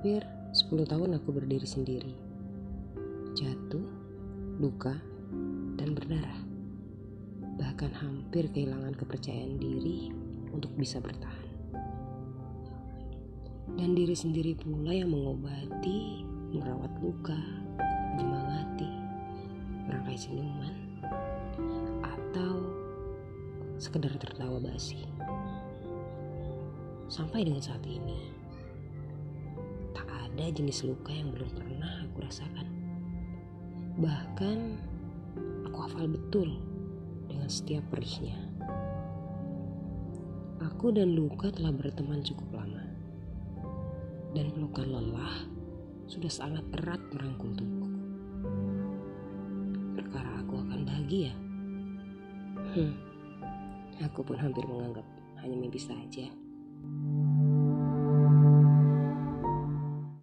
10 tahun aku berdiri sendiri. Jatuh, luka, dan berdarah. Bahkan hampir kehilangan kepercayaan diri untuk bisa bertahan. Dan diri sendiri pula yang mengobati, merawat luka, menyemangati, merangkai senyuman, atau sekedar tertawa basi. Sampai dengan saat ini, ada jenis luka yang belum pernah aku rasakan. Bahkan aku hafal betul dengan setiap perihnya. Aku dan luka telah berteman cukup lama. Dan pelukan lelah sudah sangat erat merangkul tubuhku. Perkara aku akan bahagia. Hmm, aku pun hampir menganggap hanya mimpi saja.